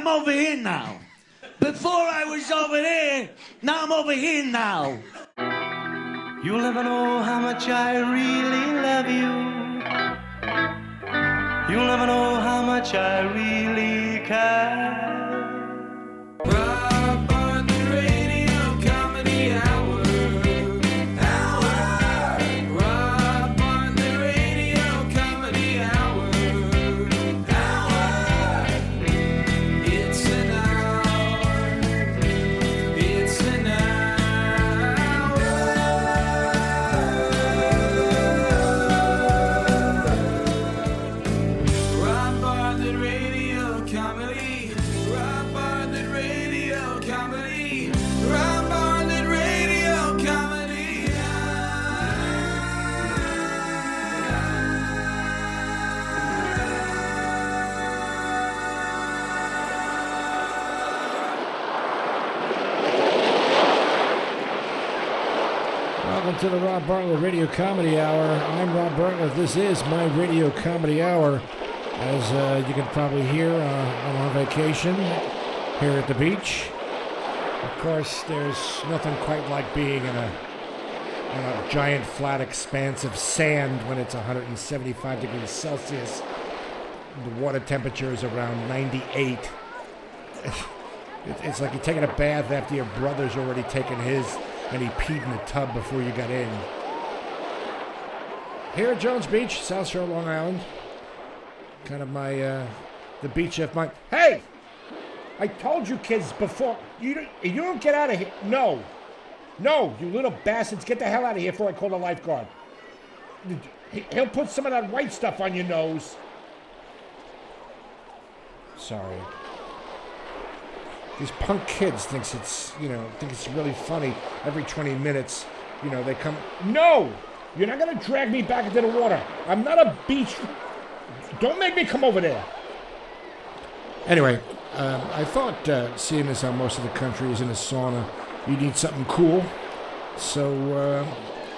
I'm over here now. Before I was over there, now I'm over here now. You'll never know how much I really love you. You'll never know how much I really care. To the Rob Bartlett Radio Comedy Hour. I'm Rob Bartlett. This is my Radio Comedy Hour. As uh, you can probably hear, uh, I'm on vacation here at the beach. Of course, there's nothing quite like being in a, in a giant flat expanse of sand when it's 175 degrees Celsius. The water temperature is around 98. It's like you're taking a bath after your brother's already taken his and he peed in the tub before you got in. Here at Jones Beach, South Shore, Long Island. Kind of my, uh, the beach of my. Hey! I told you kids before, you don't, you don't get out of here. No. No, you little bastards, get the hell out of here before I call the lifeguard. He- He'll put some of that white stuff on your nose. Sorry these punk kids thinks it's you know think it's really funny every 20 minutes you know they come no you're not going to drag me back into the water. I'm not a beach don't make me come over there. Anyway um, i thought uh, seeing as how most of the country is in a sauna you need something cool. So uh,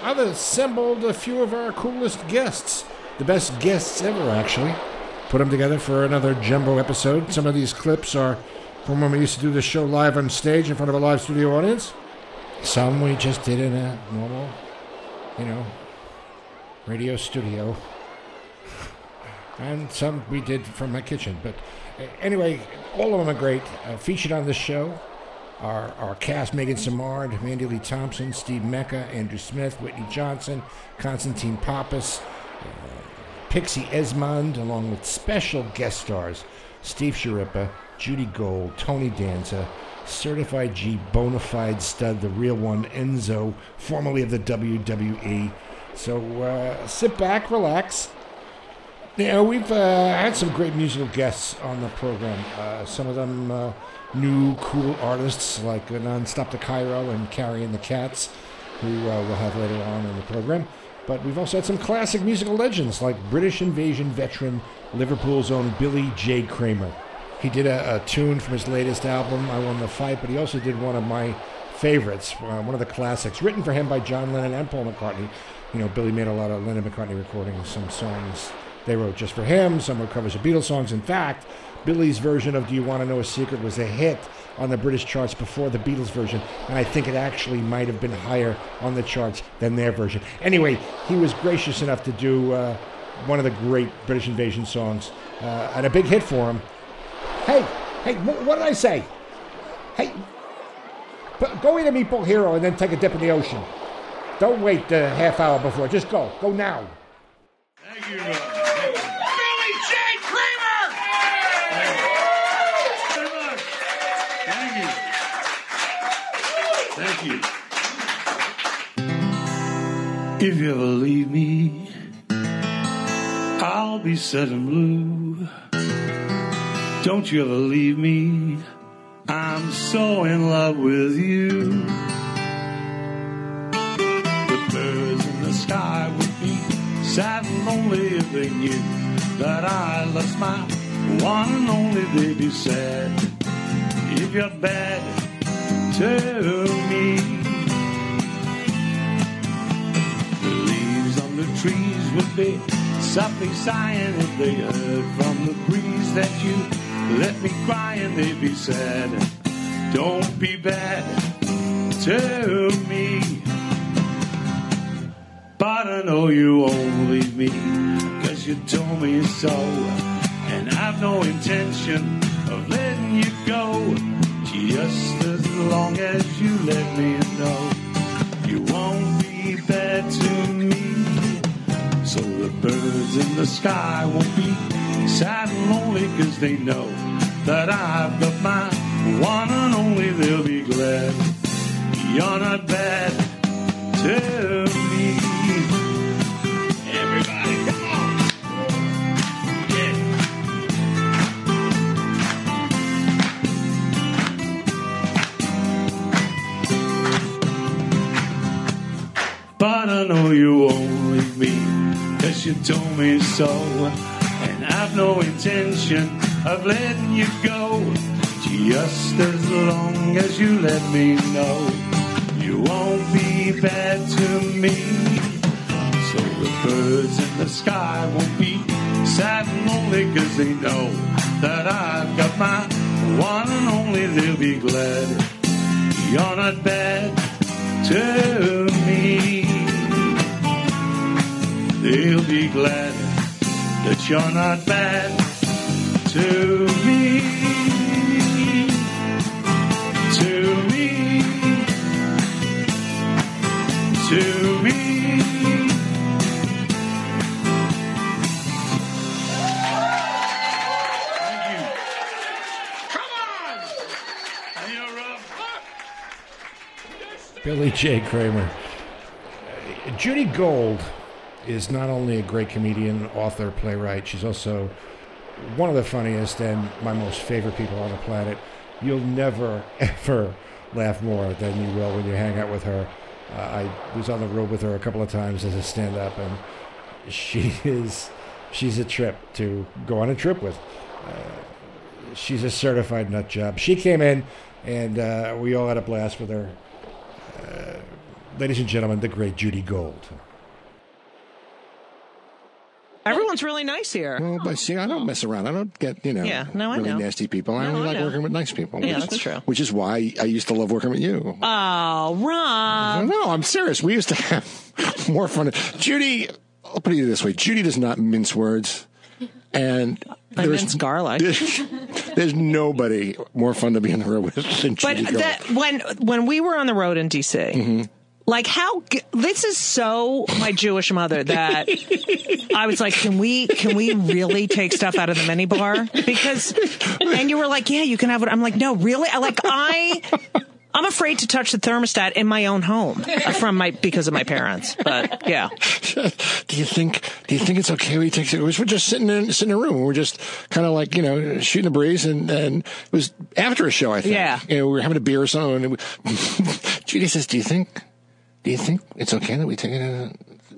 i've assembled a few of our coolest guests the best guests ever actually. Put them together for another jumbo episode. Some of these clips are from when we used to do the show live on stage in front of a live studio audience. Some we just did in a normal, you know, radio studio. And some we did from my kitchen. But uh, anyway, all of them are great. Uh, featured on this show are our cast Megan Samard, Mandy Lee Thompson, Steve Mecca, Andrew Smith, Whitney Johnson, Constantine Pappas, Pixie Esmond, along with special guest stars Steve Schirippa, Judy Gold, Tony Danza, certified G bona fide stud, the real one, Enzo, formerly of the WWE. So uh, sit back, relax. Know, we've uh, had some great musical guests on the program. Uh, some of them uh, new, cool artists like Nonstop the Cairo and Carrie and the Cats, who uh, we'll have later on in the program. But we've also had some classic musical legends like British invasion veteran Liverpool's own Billy J. Kramer. He did a, a tune from his latest album, I Won the Fight, but he also did one of my favorites, uh, one of the classics, written for him by John Lennon and Paul McCartney. You know, Billy made a lot of Lennon McCartney recordings, some songs they wrote just for him, some were covers of Beatles songs. In fact, Billy's version of Do You Want to Know a Secret was a hit on the British charts before the Beatles version, and I think it actually might have been higher on the charts than their version. Anyway, he was gracious enough to do uh, one of the great British invasion songs, uh, and a big hit for him. Hey, hey, wh- what did I say? Hey, go eat a meatball hero and then take a dip in the ocean. Don't wait a half hour before. Just go. Go now. Thank you. Billy J. Kramer! Thank you. Thank you. If you ever leave me, I'll be set and blue. Don't you ever leave me, I'm so in love with you. The birds in the sky would be sad and lonely if they knew that I lost my one and only. Be sad if you're bad to me. The leaves on the trees would be softly sighing if they heard from the breeze that you let me cry and they'd be sad. Don't be bad to me. But I know you won't leave me, cause you told me so. And I've no intention of letting you go. Just as long as you let me know you won't be bad to me. So the birds in the sky won't be sad and lonely cause they know that I've got my one and only. They'll be glad you're not bad to me. Everybody, come on! Yeah. But I know you won't leave me, cause you told me so. And I've no intention of letting you go. Just as long as you let me know you won't be bad to me. So the birds in the sky won't be sad and lonely, cause they know that I've got my one and only. They'll be glad you're not bad to me. They'll be glad that you're not bad to me. To me. To me. Thank you. Come on! You're. Billy J. Kramer. Judy Gold is not only a great comedian, author, playwright, she's also one of the funniest and my most favorite people on the planet. You'll never, ever laugh more than you will when you hang out with her. Uh, I was on the road with her a couple of times as a stand up, and she is she's a trip to go on a trip with. Uh, she's a certified nut job. She came in, and uh, we all had a blast with her. Uh, ladies and gentlemen, the great Judy Gold. Everyone's really nice here. Well, but see, I don't mess around. I don't get, you know, Yeah, no, I really know. nasty people. I No, only I like know. working with nice people. Yeah, which, that's true. Which is why I used to love working with you. Oh, Rob. no, I'm serious. We used to have more fun. Judy, I'll put it this way: Judy does not mince words, and I there's- mince garlic. There's, there's nobody more fun to be in the road with than Judy. But that when when we were on the road in DC, Mm-hmm. Like how this is so my Jewish mother that I was like, can we can we really take stuff out of the minibar? Because and you were like, yeah, you can have it. I'm like, no, really? I like I. I'm afraid to touch the thermostat in my own home from my because of my parents. But yeah, do you think? Do you think it's okay? We take. It? We're just sitting in sitting in a room. We're just kind of like you know shooting the breeze, and and it was after a show. I think. Yeah. You know, we were having a beer or something. And we, Judy says, "Do you think? Do you think it's okay that we take uh,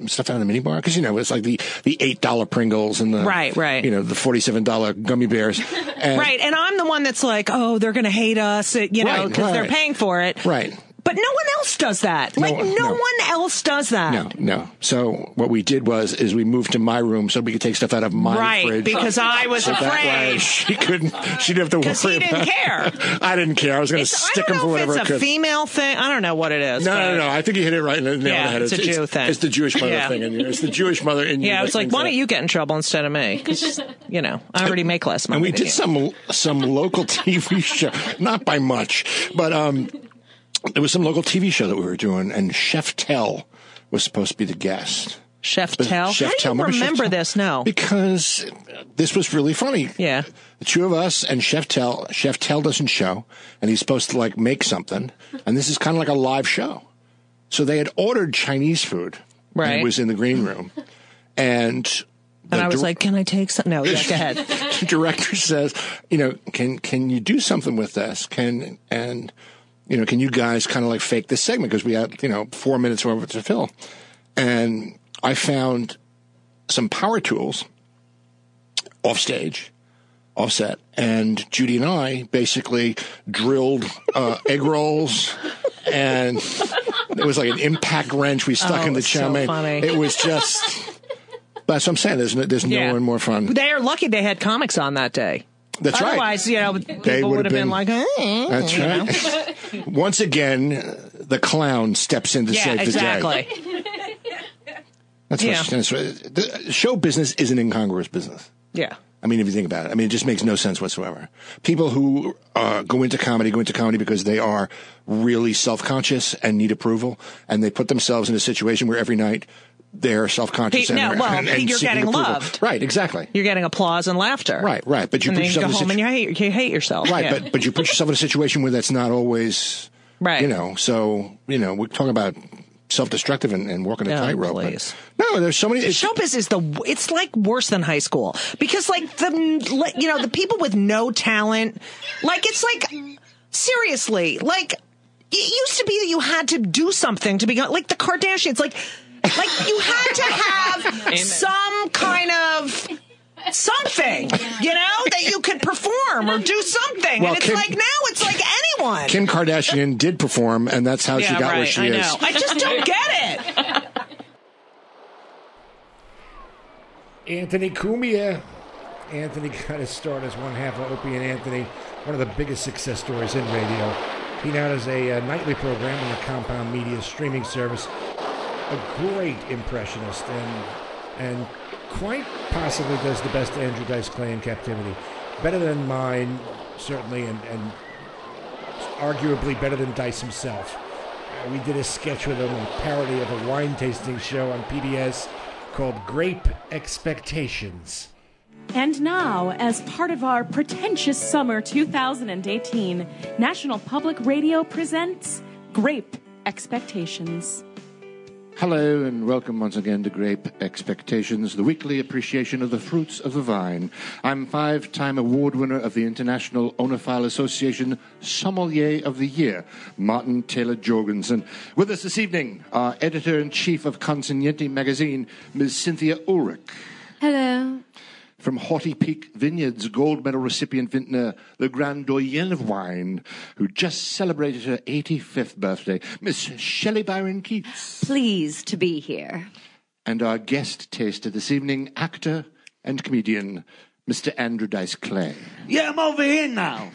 stuff out of the minibar? Because you know it's like the the eight dollar Pringles and the Right, right. You know the forty seven dollar gummy bears. And, right. And I'm the one that's like, oh, they're going to hate us, you know, Right, because they're paying for it. Right. But no one else does that. Like no, no. one else does that. No, no. So what we did was is we moved to my room so we could take stuff out of my Right, fridge. because I was so that way afraid. she couldn't. She didn't have to worry. Because he didn't about- care. I didn't care. I was going to It's- I stick don't him for know whatever if it's a female thing. I don't know what it is. No, but- no, no. I think you hit it right in the nail Yeah, on the head. it's a Jew thing. It's the Jewish mother Yeah. thing in you. It's the Jewish mother in you. Yeah, it's like, why don't you get in trouble instead of me? 'Cause, you know, I already make less money. And we did you. some some local TV show, not by much, but um, there was some local TV show that we were doing, and Chef Tell was supposed to be the guest. Chef Tell. Chef How do Tell. you Remember this? No. Because this was really funny. Yeah. The two of us and Chef Tell. Chef Tell doesn't show, and he's supposed to like make something, and this is kind of like a live show. So they had ordered Chinese food. and Right. it was in the green room, and. and I was dir- like, can I take some? No, yeah, go ahead. the director says, you know, can can you do something with this? Can and you know, can you guys kind of like fake this segment because we had you know four minutes or to fill, and I found some power tools off stage, offset, and Judy and I basically drilled uh, egg rolls. And it was like an impact wrench we stuck Oh, in the chow so mein. It was just. That's what I'm saying. There's no, there's Yeah. no one more fun. They are lucky they had comics on that day. That's right. Otherwise, you know, people would have been, been- like, eh, That's you know? right. Once again, the clown steps in to Yeah, save the exactly. day. That's Yeah. what that's what- the show business is an incongruous business. Yeah. I mean, if you think about it, I mean, it just makes no sense whatsoever. People who uh, go into comedy go into comedy because they are really self-conscious and need approval, and they put themselves in a situation where every night they're self-conscious. And, no, are- well, and, and you're getting approval. loved. right? Exactly. You're getting applause and laughter. Right, right. But you and put then you yourself go in a home and you hate, you hate yourself. right, Yeah. but but you put yourself in a situation where that's not always Right. You know, so you know, we're talking about self-destructive and, and walking a Oh, tightrope. No, there's so many. Showbiz is the it's like worse than high school because like the you know the people with no talent like it's like seriously like it used to be that you had to do something to be like the Kardashians like like you had to have some kind of something you know that you could perform or do something Well, and it's Kim- like now it's like anyone Kim Kardashian did perform, and that's how she got right where she I is. know I just don't get it Anthony Cumia. Anthony got his start as one half of Opie and Anthony, one of the biggest success stories in radio. He now has a, uh nightly program on the Compound Media streaming service. A great impressionist and and quite possibly does the best Andrew Dice Clay in captivity. Better than mine, certainly, and, and arguably better than Dice himself. Uh, we did a sketch with him, a parody of a wine tasting show on PBS called Grape Expectations. And now, as part of our pretentious summer 2018, National Public Radio presents Grape Expectations. Hello and welcome once again to Grape Expectations, the weekly appreciation of the fruits of the vine. I'm five time award winner of the International Oenophile Association Sommelier of the Year, Martin Taylor Jorgensen. With us this evening, our editor in chief of Consignente magazine, Ms. Cynthia Ulrich. Hello. From Haughty Peak Vineyards, gold medal recipient vintner, the Grand Doyenne of wine, who just celebrated her 85th birthday, Miss Shelley Byron Keats. Pleased to be here. And our guest taster this evening, actor and comedian, Mr. Andrew Dice Clay. Yeah, I'm over here now.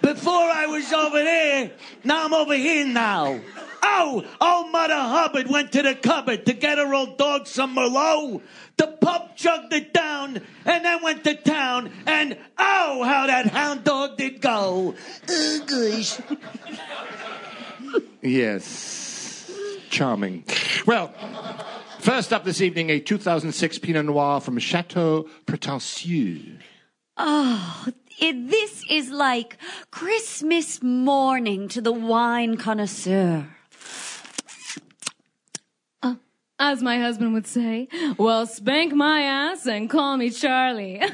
Before I was over there, now I'm over here now. Oh, old Mother Hubbard went to the cupboard to get her old dog some Merlot. The pup chugged it down and then went to town. And oh, how that hound dog did go. Oh, gosh. Yes. Charming. Well, first up this evening, a 2006 Pinot Noir from Chateau Prétentieux. Oh, it, this is like Christmas morning to the wine connoisseur. Uh, as my husband would say, well, spank my ass and call me Charlie.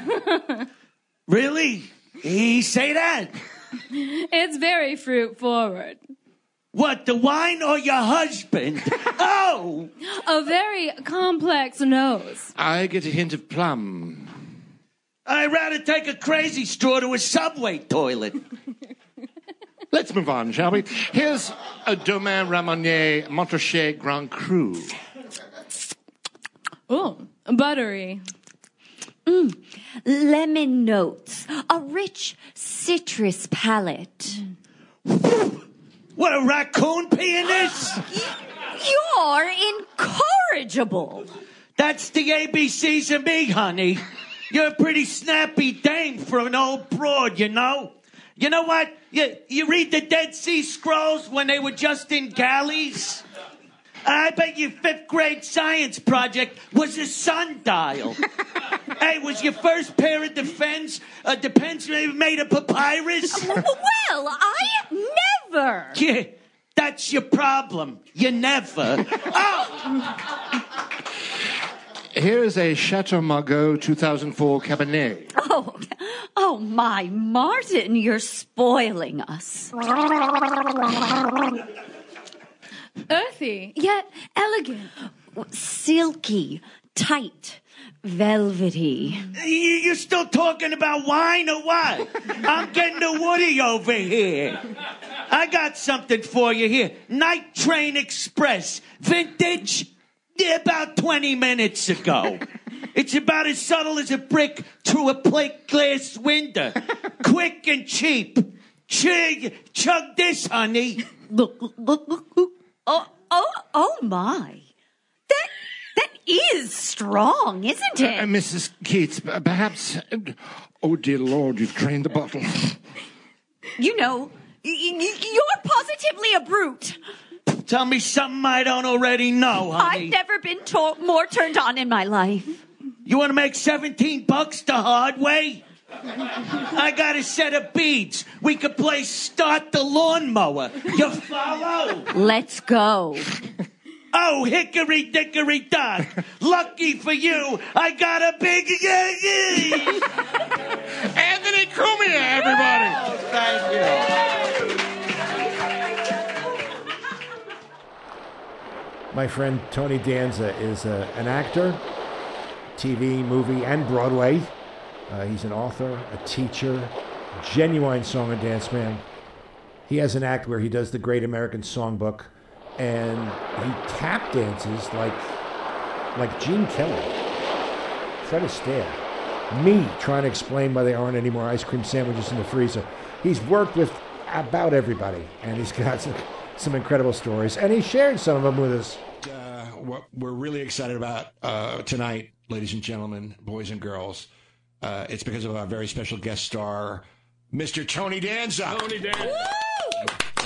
Really? He say that? it's very fruit forward. What, the wine or your husband? oh! A very complex nose. I get a hint of plum. I'd rather take a crazy straw to a subway toilet. Let's move on, shall we? Here's a Domaine Ramonnier Montrachet Grand Cru. Oh, buttery. Mm. Lemon notes, a rich citrus palate. Mm. What, a raccoon peeing this? You're incorrigible. That's the ABCs of me, honey. You're a pretty snappy dame for an old broad, you know? You know what? You, you read the Dead Sea Scrolls when they were just in galleys? I bet your fifth grade science project was a sundial. hey, was your first pair of defense uh, depends made of papyrus? Well, I never. Yeah, that's your problem. You never. Oh, Here is a Chateau Margaux 2004 Cabernet. Oh, oh, my Martin, you're spoiling us. Earthy, yet elegant. Silky, tight, velvety. you, you still talking about wine or what? I'm getting the Woody over here. I got something for you here. Night Train Express, vintage, yeah, about 20 minutes ago. It's about as subtle as a brick through a plate glass window. Quick and cheap. Chug, chug this, honey. Look, look, look, look. Oh, oh, oh my. That, that is strong, isn't Uh, it? Mrs. Keats, perhaps. Oh, dear Lord, you've drained the bottle. You know, y- y- you're positively a brute. Tell me something I don't already know, honey. I've never been to- more turned on in my life. You want to make 17 bucks the hard way? I got a set of beads. We could play Start the Lawnmower. You follow? Let's go. Oh, hickory dickory dock. Lucky for you, I got a big yay! Anthony Cumia, everybody! Oh, thank you. My friend Tony Danza is uh, an actor, TV, movie, and Broadway. Uh, he's an author, a teacher, genuine song and dance man. He has an act where he does the Great American Songbook, and he tap dances like like Gene Kelly, Fred Astaire, me trying to explain why there aren't any more ice cream sandwiches in the freezer. He's worked with about everybody, and he's got some, some incredible stories, and he shared some of them with us. Uh, what we're really excited about uh, tonight, ladies and gentlemen, boys and girls, uh, it's because of our very special guest star, Mr. Tony Danza. Tony Danza.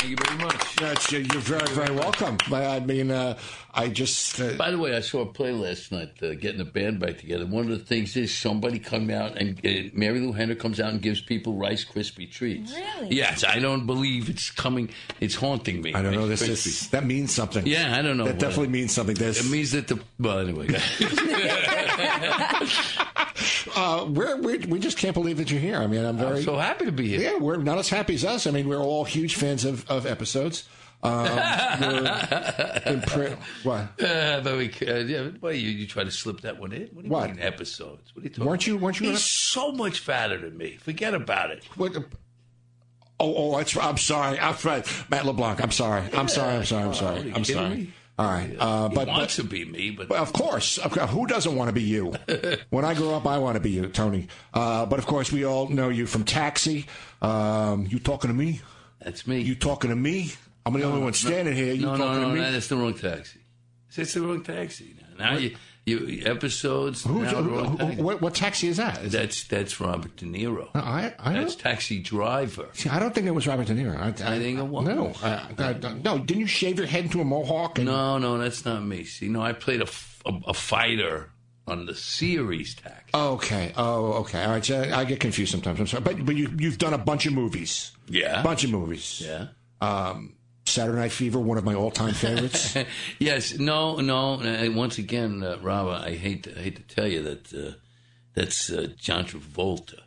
Thank you very much. That's, you're very, very welcome. I mean, uh, I just. Uh, By the way, I saw a play last night, uh, getting a band back together. One of the things is somebody come out and uh, Marilu Henner comes out and gives people Rice Krispie treats. Really? Yes, I don't believe it's coming. It's haunting me. I don't know. Rice This is, that means something. Yeah, I don't know. That definitely means something. There's, It means that the well, anyway. uh, we're, we're, we just can't believe that you're here. I mean, I'm very I'm so happy to be here. Yeah, we're not as happy as us. I mean, we're all huge fans of, of episodes. Um, impre- what? Uh, very, uh, yeah, well, you, you try to slip that one in. What do you What? mean episodes? What are you talking Weren't you- about? weren't you He's so much fatter than me. Forget about it. What? Oh, oh, that's, I'm sorry. I'm Fred. Matt LeBlanc. I'm sorry. I'm sorry. I'm sorry. I'm sorry. you I'm sorry. All right. Uh, He but, wants but to be me, but of course, who doesn't want to be you? when I grow up, I want to be you, Tony. Uh, but of course, we all know you from Taxi. Um, you talking to me? that's me. You talking to me? I'm the only one standing here. You no, talking no, no, to me? no, that's the wrong taxi. It's the wrong taxi. Now, now you, you episodes. Who, who- what, what taxi is that? Is it- That's that's Robert De Niro. I, I, don't, That's Taxi Driver. see, I don't think it was Robert De Niro. I, I think it was. No, I, I, I- no. Didn't you shave your head into a mohawk? And, No, no, that's not me. See, no, I played a a fighter on the series Taxi. Okay. Oh, okay. All right. So I get confused sometimes. I'm sorry, but but you you've done a bunch of movies. Yeah. A bunch of movies. Yeah. Um, Saturday Night Fever, one of my all-time favorites. yes, no, no. Once again, uh, Rob, I hate to, I hate to tell you that uh, that's uh, John Travolta.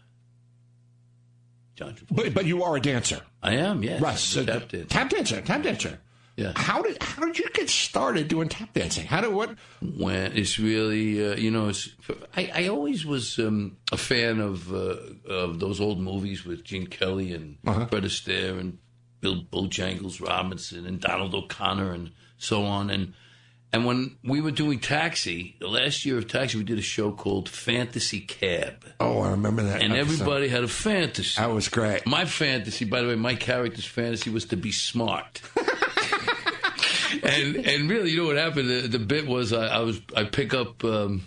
John Travolta. but but you are a dancer. I am, yes. Right. So, Tap dancer. Tap dancer. Tap dancer. Yeah. How did how did you get started doing tap dancing? How did what? when it's really uh, you know it's, I, I always was um, a fan of uh, of those old movies with Gene Kelly and Uh-huh. Fred Astaire and Bill Bojangles Robinson and Donald O'Connor and so on and and when we were doing Taxi the last year of Taxi we did a show called Fantasy Cab Oh, I remember that. and episode. everybody had a fantasy. That was great. My fantasy, by the way, my character's fantasy was to be smart. and and really, you know what happened? The, the bit was I, I was I pick up um,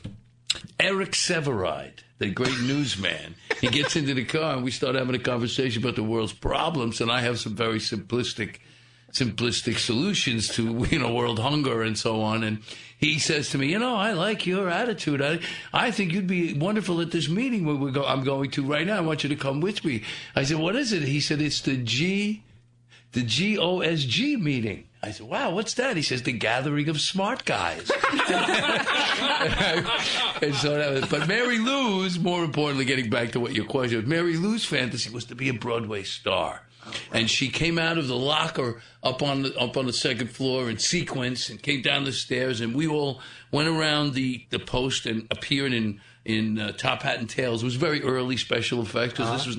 Eric Sevareid, the great newsman. He gets into the car and we start having a conversation about the world's problems, and I have some very simplistic simplistic solutions to you know world hunger and so on. And he says to me you know i like your attitude. I i think you'd be wonderful at this meeting where we go i'm going to right now. I want you to come with me. I said what is it? He said it's the g the GOSG meeting. I said, wow, what's that? He says, the gathering of smart guys. and so that was, but Marilu's, more importantly, getting back to what your question was, Marilu's fantasy was to be a Broadway star. And she came out of the locker up on the up on the second floor in sequence and came down the stairs and we all went around the, the post and appeared in in uh, Top Hat and Tails. It was very early special effects because this was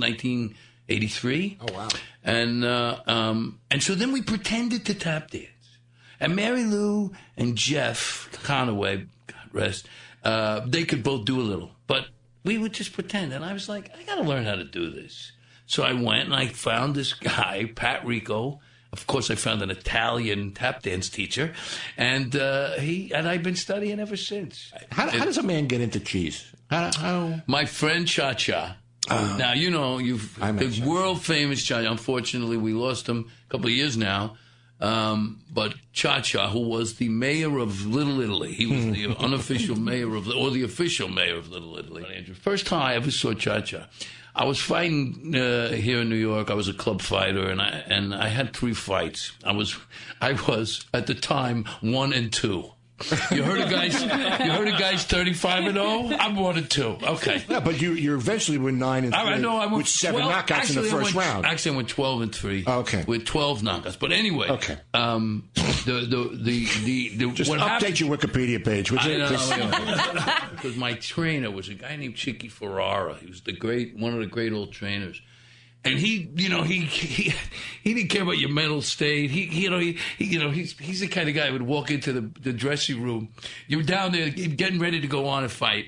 1983. Oh wow! And uh, um, and so then we pretended to tap dance, and Marilu and Jeff Conaway, God rest, Uh, they could both do a little, but we would just pretend. And I was like, I got to learn how to do this. So I went and I found this guy, Pat Rico. Of course, I found an Italian tap dance teacher, and uh, he and I've been studying ever since. How, how does a man get into cheese? How, how? My friend Cha Cha. Now you know you've I met the Cha-Cha. world famous Cha. Unfortunately, we lost him a couple of years now. Um, but Cha Cha, who was the mayor of Little Italy, he was the unofficial mayor of, or the official mayor of Little Italy. First time I ever saw Cha Cha, I was fighting uh, here in New York. I was a club fighter, and I and I had three fights. I was, I was at the time one and two. You heard of guys? You heard of guys thirty-five and zero? I'm one and two. Okay. Yeah, but you you eventually were nine and three I know I went with seven 12 knockouts actually, in the first went- round. Actually, I went twelve and three. Okay. with twelve knockouts. But anyway, Okay. Um, the the the the, the Just update happened- your Wikipedia page, would I know, 'Cause- because my trainer was a guy named Chicky Ferrara. He was the great, one of the great old trainers. And he, you know, he he he didn't care about your mental state. He, you know, he, he you know, he's he's the kind of guy who would walk into the, the dressing room. You're down there getting ready to go on a fight.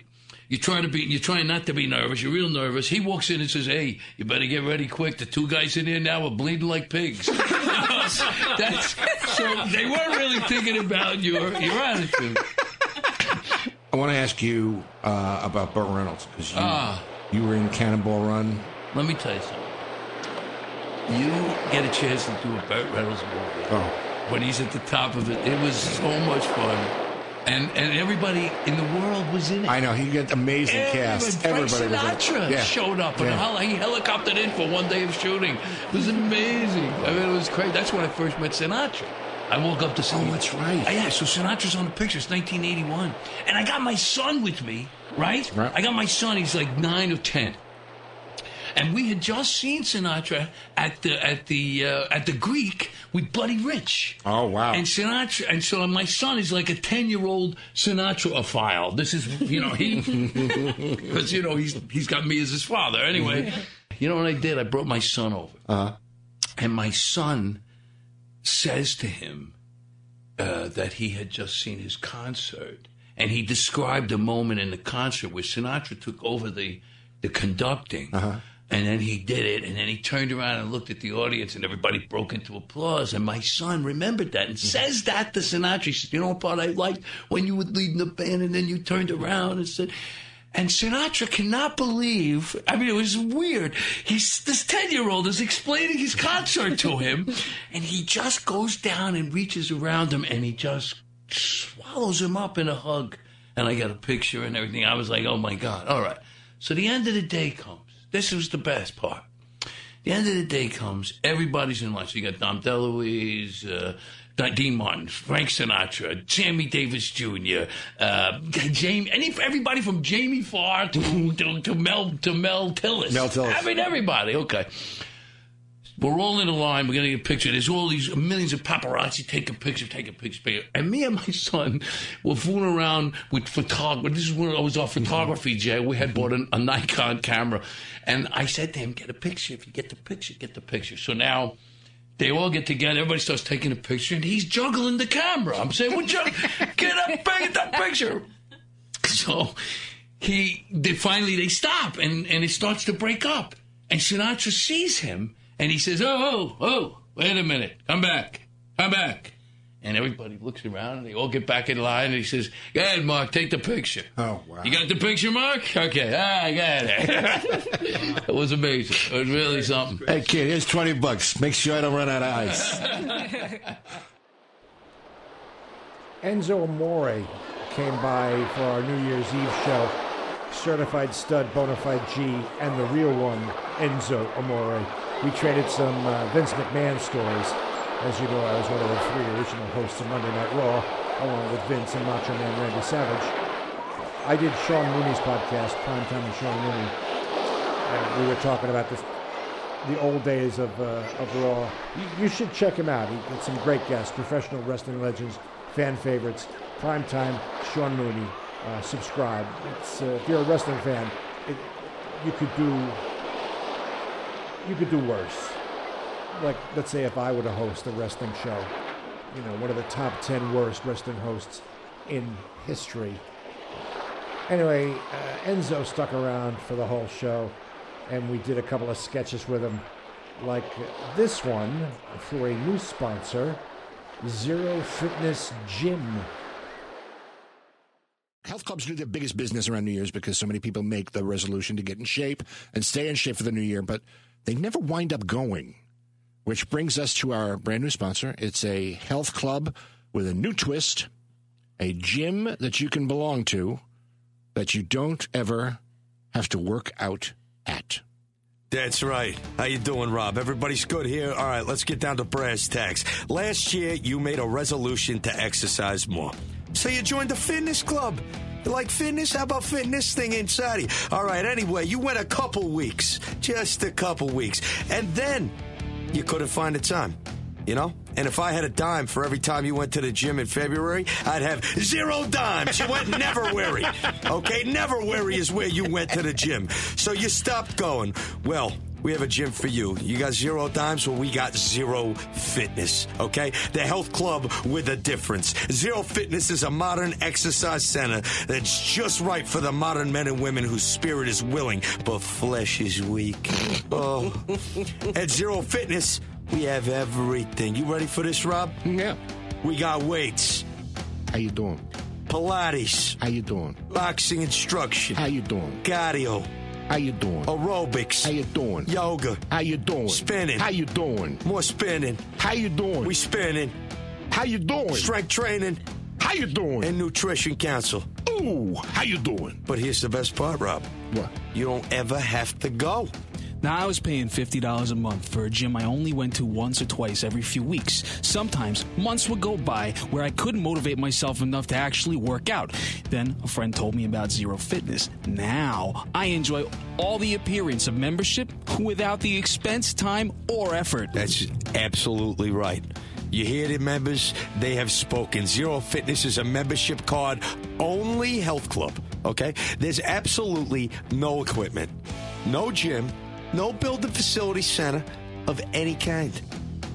You're trying to be, you're trying not to be nervous. You're real nervous. He walks in and says, "Hey, you better get ready quick. The two guys in here now are bleeding like pigs." That's, so they weren't really thinking about your your attitude. I want to ask you uh, about Burt Reynolds because you, Ah. you were in Cannonball Run. Let me tell you something. You get a chance to do a Burt Reynolds movie Oh, when he's at the top of it. It was so much fun, and and everybody in the world was in it. I know he got amazing cast. Frank Everybody was in it. Sinatra Yeah. showed up, and Yeah. he helicoptered in for one day of shooting. It was amazing. I mean, it was crazy. That's when I first met Sinatra. I woke up to see. Oh, that's right. Yeah, so Sinatra's on the picture. It's 1981, and I got my son with me. Right? Right. I got my son. He's like nine or ten. And we had just seen Sinatra at the at the uh, at the Greek with Buddy Rich. Oh, wow. And Sinatra, and so my son is like a ten year old Sinatra file. This is you know he because you know he's he's got me as his father. Anyway, you know what I did? I brought my son over, Uh-huh. and my son says to him uh, that he had just seen his concert, and he described a moment in the concert where Sinatra took over the the conducting. And then he did it, and then he turned around and looked at the audience, and everybody broke into applause. And my son remembered that and says that to Sinatra. He says, "You know what part I liked when you were leading the band, and then you turned around and said." And Sinatra cannot believe. I mean, it was weird. He's this ten-year-old is explaining his concert to him, and he just goes down and reaches around him, and he just swallows him up in a hug. And I got a picture and everything. I was like, "Oh my god!" All right. So the end of the day comes. This was the best part. The end of the day comes. Everybody's in line. So you got Dom DeLuise, uh, Dean Martin, Frank Sinatra, Sammy Davis Jr., uh, Jamie, any, everybody from Jamie Farr to, to, to Mel to Mel Tillis. Mel Tillis. I mean, everybody. Okay. We're all in a line. We're going to get a picture. There's all these millions of paparazzi taking a picture, taking picture, picture. And me and my son were fooling around with photography. This is when I was our photography, Jay. We had bought a, a Nikon camera. And I said to him, get a picture. If you get the picture, get the picture. So now they all get together. Everybody starts taking a picture. And he's juggling the camera. I'm saying, well, jug- get up, get that picture. So he they finally they stop and and it starts to break up and Sinatra sees him and he says oh oh oh wait a minute come back come back and everybody looks around and they all get back in line and he says go ahead Mark take the picture Oh, wow. you got the picture Mark okay ah, I got it it was amazing it was really something Hey, kid, here's 20 bucks. Make sure I don't run out of ice. Enzo Amore came by for our New Year's Eve show. Certified stud, bona fide G, and the real one, Enzo Amore. We traded some uh, Vince McMahon stories. As you know, I was one of the three original hosts of Monday Night Raw, along with Vince and Macho Man Randy Savage. I did Sean Mooney's podcast, Primetime with Sean Mooney. And we were talking about this, the old days of, uh, of Raw. You, you should check him out. He got some great guests, professional wrestling legends, fan favorites. Primetime, Sean Mooney. Uh, subscribe. Uh, if you're a wrestling fan, it, you could do you could do worse. Like, let's say if I were to host a wrestling show, you know, one of the top 10 worst wrestling hosts in history, Anyway, uh, Enzo stuck around for the whole show, and we did a couple of sketches with him, like this one for a new sponsor, Zero Fitness Gym. Health clubs do their biggest business around New Year's because so many people make the resolution to get in shape and stay in shape for the new year, but they never wind up going. Which brings us to our brand new sponsor. It's a health club with a new twist, a gym that you can belong to that you don't ever have to work out at. That's right. How you doing, Rob? Everybody's good here. All right, let's get down to brass tacks. Last year, you made a resolution to exercise more. So you joined the fitness club. Like fitness? How about fitting this thing inside you? All right, anyway, you went a couple weeks. Just a couple weeks. And then you couldn't find the time. You know? And if I had a dime for every time you went to the gym in February, I'd have zero dimes. You went never weary. Okay? Never weary is where you went to the gym. So you stopped going. Well, we have a gym for you. You got zero dimes, well, we got zero fitness. Okay? The health club with a difference. Zero Fitness is a modern exercise center that's just right for the modern men and women whose spirit is willing, but flesh is weak. Oh. At Zero Fitness, we have everything. You ready for this, Rob? Yeah. We got weights, How you doing? Pilates, How you doing? boxing instruction, How you doing? cardio, How you doing? aerobics, How you doing? yoga, How you doing? Spinning. How you doing? more spinning. How you doing? We spinning, How you doing? strength training, How you doing? and nutrition council. Ooh, how you doing? But here's the best part, Rob. What? You don't ever have to go. Now, I was paying $50 a month for a gym I only went to once or twice every few weeks. Sometimes months would go by where I couldn't motivate myself enough to actually work out. Then a friend told me about Zero Fitness. Now, I enjoy all the appearance of membership without the expense, time, or effort. That's absolutely right. You hear the members? They have spoken. Zero Fitness is a membership card only health club. Okay? There's absolutely no equipment, no gym, no building facility center of any kind.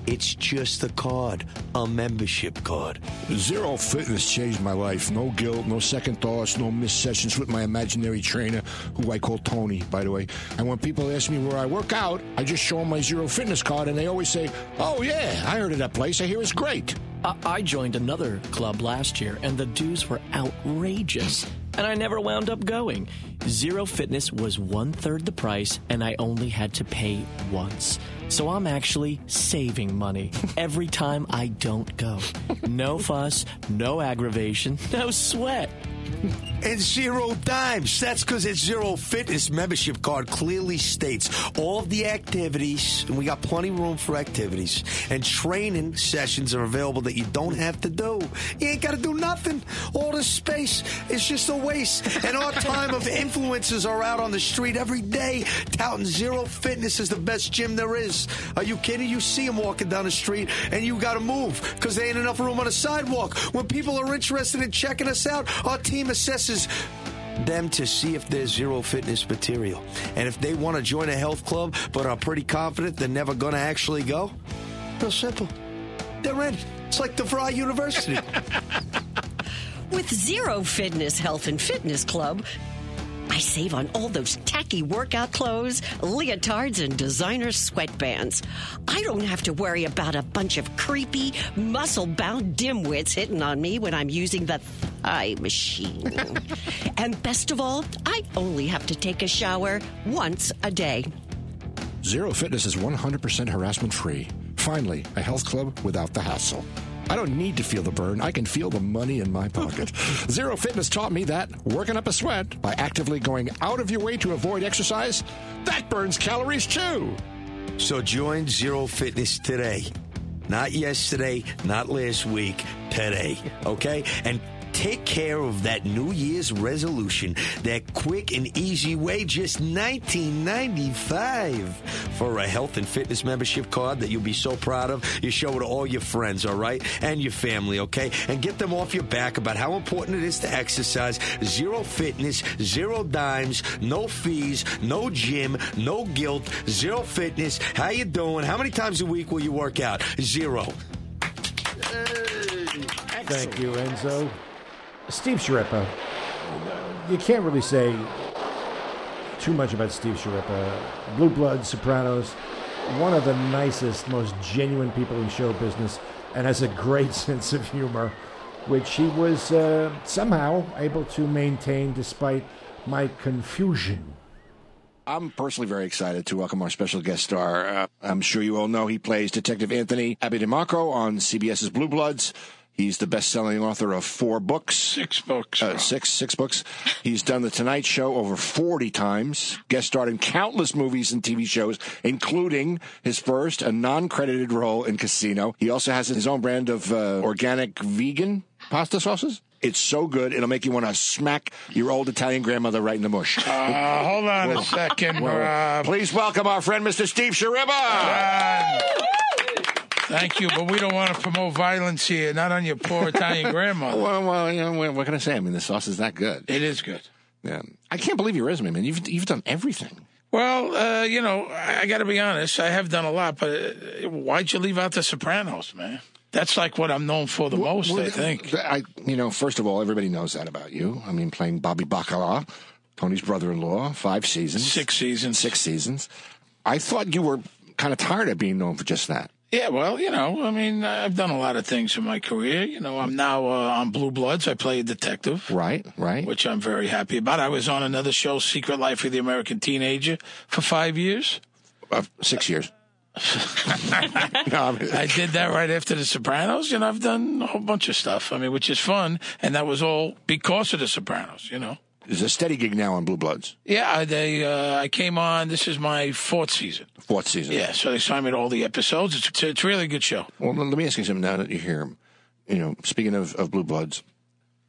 It's just a card, a membership card. Zero Fitness changed my life. No guilt, no second thoughts, no missed sessions with my imaginary trainer, who I call Tony, by the way. And when people ask me where I work out, I just show them my Zero Fitness card, and they always say, "Oh yeah, I heard of that place. I hear it's great." I, I joined another club last year, and the dues were outrageous. And I never wound up going. Zero Fitness was one third the price, and I only had to pay once. So I'm actually saving money every time I don't go. No fuss, no aggravation, no sweat. And zero dimes. That's because its Zero Fitness membership card clearly states all of the activities, and we got plenty of room for activities, and training sessions are available that you don't have to do. You ain't got to do nothing. All this space is just a waste. And our time of influencers are out on the street every day touting Zero Fitness is the best gym there is. Are you kidding? You see them walking down the street, and you got to move because there ain't enough room on the sidewalk. When people are interested in checking us out, our team assesses them to see if there's zero fitness material. And if they want to join a health club but are pretty confident they're never going to actually go, real simple. They're in. It's like DeVry University. With Zero Fitness Health and Fitness Club, I save on all those tacky workout clothes, leotards, and designer sweatbands. I don't have to worry about a bunch of creepy, muscle bound dimwits hitting on me when I'm using the thigh machine. and best of all, I only have to take a shower once a day. Zero Fitness is 100% harassment free. Finally, a health club without the hassle. I don't need to feel the burn. I can feel the money in my pocket. Zero Fitness taught me that working up a sweat by actively going out of your way to avoid exercise, that burns calories too. so join Zero Fitness today. Not yesterday, not last week, today. Okay? And take care of that New Year's resolution that quick and easy way, just $19.95 for a health and fitness membership card that you'll be so proud of. You show it to all your friends, all right? And your family, okay? And get them off your back about how important it is to exercise. Zero fitness, zero dimes, no fees, no gym, no guilt, zero fitness. How you doing? How many times a week will you work out? Zero. Thank you, Enzo. Steve Schirippa, you can't really say too much about Steve Schirippa. Blue Blood, Sopranos, one of the nicest, most genuine people in show business, and has a great sense of humor, which he was uh, somehow able to maintain despite my confusion. I'm personally very excited to welcome our special guest star. Uh, I'm sure you all know he plays Detective Anthony Abetemarco on CBS's Blue Bloods. He's the best-selling author of four books. Six books. Uh, six, six books. He's done The Tonight Show over 40 times, guest starred in countless movies and TV shows, including his first, a non-credited role in Casino. He also has his own brand of uh, organic vegan pasta sauces. It's so good, it'll make you want to smack your old Italian grandmother right in the mush. Uh, hold on Well, a second, well. Please welcome our friend, Mr. Steve Schirippa. Thank you, but we don't want to promote violence here. Not on your poor Italian grandmother. Well, well, you know, what can I say? I mean, the sauce is that good. It is good. Yeah, I can't believe your resume, man. You've you've done everything. Well, uh, you know, I, I got to be honest. I have done a lot, but uh, why'd you leave out The Sopranos, man? That's like what I'm known for the most, Well, I think. I, you know, first of all, everybody knows that about you. I mean, playing Bobby Bacala, Tony's brother-in-law, five seasons, six seasons, six seasons. I thought you were kind of tired of being known for just that. Yeah, well, you know, I mean, I've done a lot of things in my career. You know, I'm now uh, on Blue Bloods. I play a detective. Right, right. Which I'm very happy about. I was on another show, Secret Life of the American Teenager, for five years. Uh, six years. no, I did that right after The Sopranos. You know, I've done a whole bunch of stuff. I mean, which is fun, and that was all because of The Sopranos. You know. There's a steady gig now on Blue Bloods. Yeah, they. Uh, I came on. This is my fourth season. Fourth season. Yeah, so they signed me to all the episodes. It's it's, it's really a good show. Well, let me ask you something now that you're here. You know, speaking of, of Blue Bloods,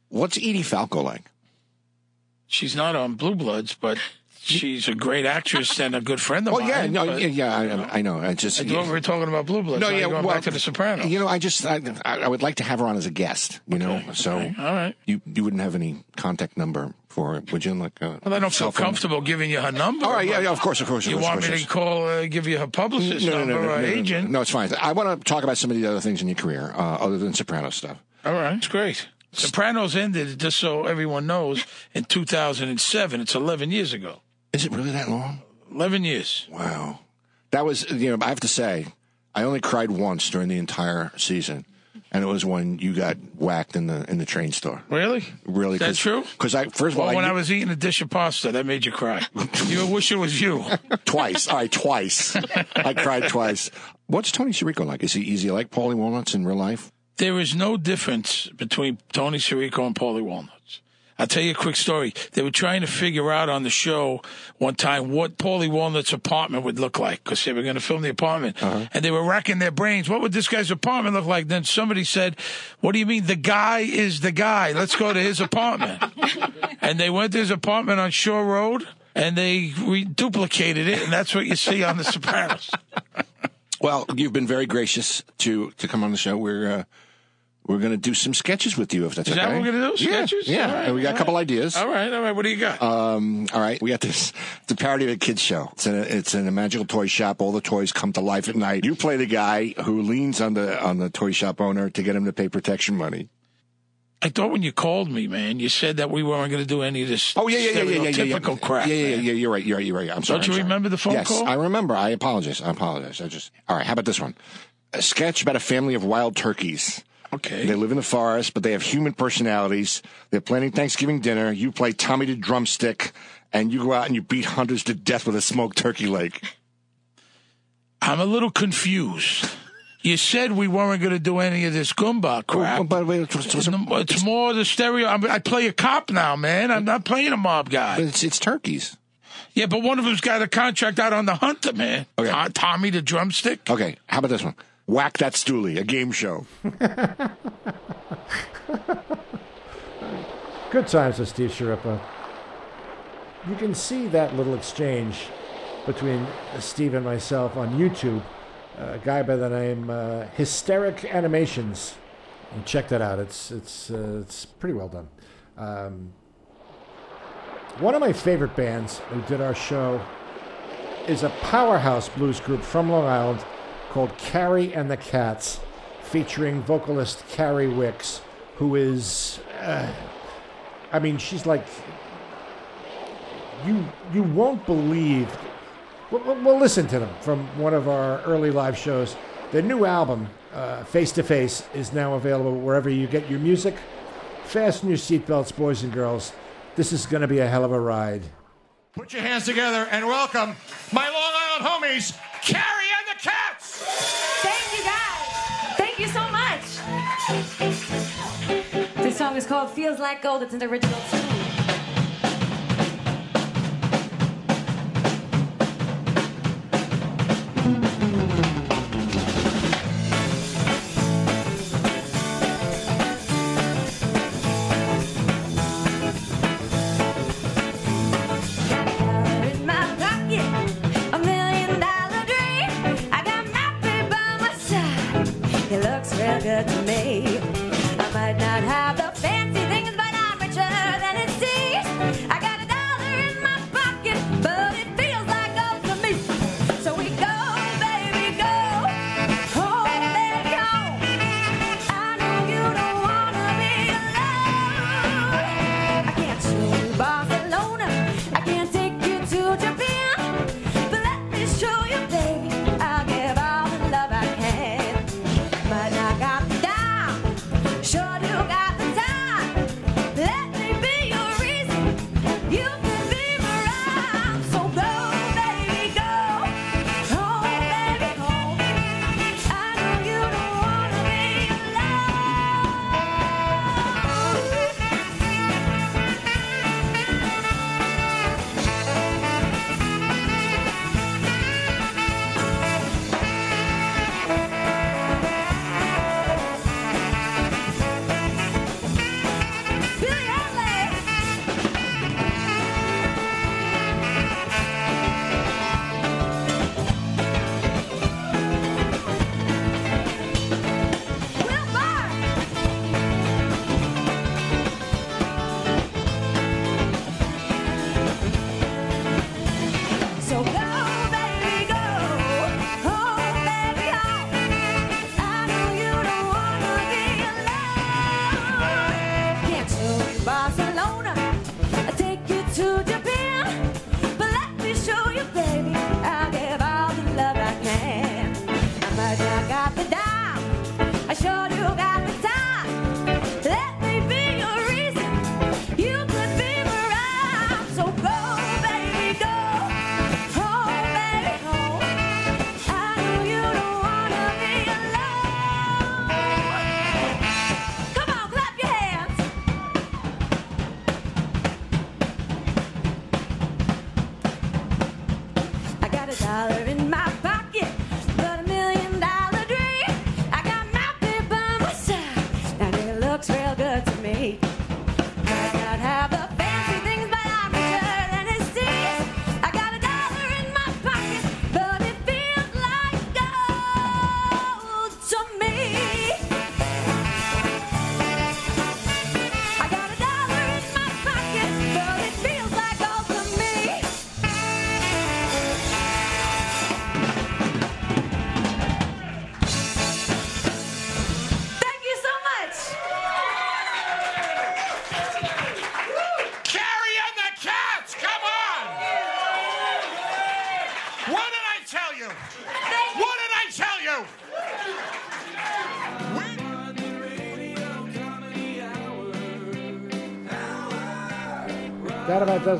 what's Edie Falco like? She's not on Blue Bloods, but she's a great actress and a good friend of Well, mine. yeah, no, but- yeah, yeah, I, I know. I just I thought we were talking about Blue Bloods. No, yeah, going well, back to The Sopranos. You know, I just I, I would like to have her on as a guest. You know, so all right. You you wouldn't have any contact number for her, would you? Like, uh, Well, I don't feel phone? comfortable giving you her number. All right, yeah, yeah, of course, of course, of You course, want of me to call, uh, give you her publicist No, number no, no, or no, no, no, agent? no, it's fine. I want to talk about some of the other things in your career, uh, other than Soprano stuff. All right, it's great. Sopranos ended, just so everyone knows, in 2007. It's 11 years ago. Is it really that long? 11 years. Wow. That was, you know, I have to say, I only cried once during the entire season, and it was when you got whacked in the in the train store. Really? Really? Is that true? Because I first of all, Well, when I, I was eating a dish of pasta, that made you cry. you wish it was you. twice. Right, twice. I cried twice. What's Tony Sirico like? Is he easy like Paulie Walnuts in real life? There is no difference between Tony Sirico and Paulie Walnuts. I'll tell you a quick story. They were trying to figure out on the show one time what Paulie Walnut's apartment would look like because they were going to film the apartment. And they were racking their brains. What would this guy's apartment look like? Then somebody said, What do you mean? The guy is the guy. Let's go to his apartment. and they went to his apartment on Shore Road and they re- duplicated it. And that's what you see on The Sopranos. Well, you've been very gracious to to come on the show. We're uh, we're going to do some sketches with you, if that's Is okay. that we're going to do? Yeah, Sketches? Yeah, All right, and we got a couple right. ideas. All right, all right. What do you got? Um, all right, we got this. It's a parody of a kids show. It's in a, it's in a magical toy shop. All the toys come to life at night. You play the guy who leans on the on the toy shop owner to get him to pay protection money. I thought when you called me, man, you said that we weren't going to do any of this Oh yeah, yeah, yeah, yeah, yeah, yeah, yeah. crap. Yeah, yeah, yeah, man. yeah. You're right. You're right. You're right. I'm sorry. Don't you sorry. remember the phone yes, call? I remember. I apologize. I apologize. I just. All right. How about this one? A sketch about a family of wild turkeys. Okay. They live in the forest, but they have human personalities. They're planning Thanksgiving dinner. You play Tommy the drumstick, and you go out and you beat hunters to death with a smoked turkey leg. I'm a little confused. You said we weren't going to do any of this Goomba crap. Oh, oh by the way, it's, it's, It's more the stereo. I'm, I play a cop now, man. I'm not playing a mob guy. it's, it's turkeys. Yeah, but one of them's got a contract out on the hunter, man. Okay. Tommy the drumstick. Okay, how about this one? Whack that stoolie, a game show. Good times with Steve Schirippa. You can see that little exchange between Steve and myself on YouTube. A guy by the name uh, Hysteric Animations. And check that out. It's it's uh, it's pretty well done. Um, one of my favorite bands who did our show is a powerhouse blues group from Long Island called Carrie and the Cats, featuring vocalist Carrie Wicks, who is, uh, I mean, she's like you you won't believe. Well, well, listen to them from one of our early live shows. Their new album, Face to Face, is now available wherever you get your music. Fasten your seatbelts, boys and girls. This is going to be a hell of a ride. Put your hands together and welcome my Long Island homies, Carrie This song is called Feels Like Gold. It's an original tune.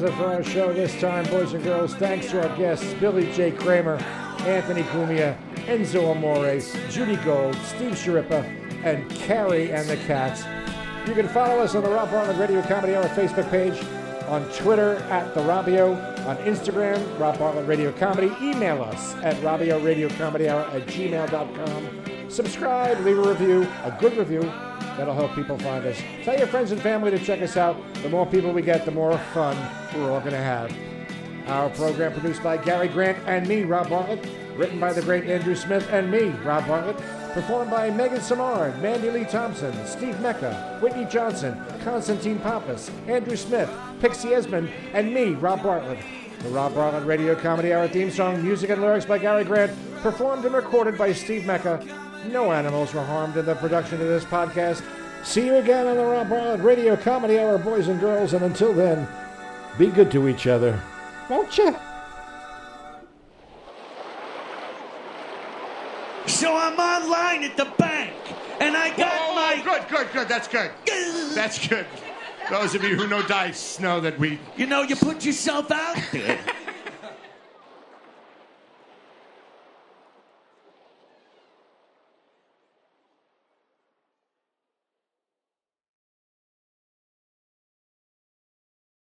Does it for our show this time, boys and girls. Thanks to our guests, Billy J. Kramer, Anthony Cumia, Enzo Amores, Judy Gold, Steve Schirippa, and Carrie and the Cats. You can follow us on the Rob Bartlett Radio Comedy Hour Facebook page, on Twitter at The Robbio, on Instagram, Rob Bartlett Radio Comedy. Email us at Robbio Radio Comedy Hour at gmail.com. Subscribe, leave a review, a good review. That'll help people find us. Tell your friends and family to check us out. The more people we get, the more fun we're all going to have. Our program produced by Gary Grant and me, Rob Bartlett. Written by the great Andrew Smith and me, Rob Bartlett. Performed by Megan Samard, Mandy Lee Thompson, Steve Mecca, Whitney Johnson, Constantine Pappas, Andrew Smith, Pixie Esmond, and me, Rob Bartlett. The Rob Bartlett Radio Comedy Hour theme song, music and lyrics by Gary Grant, performed and recorded by Steve Mecca. No animals were harmed in the production of this podcast. See you again on the Rob Bartlett Radio Comedy Hour, boys and girls, and until then, be good to each other. won't you? So I'm online at the bank, and I got Oh, my. good, good, good. That's good. That's good. Those of you who know dice know that we. You know, you put yourself out there.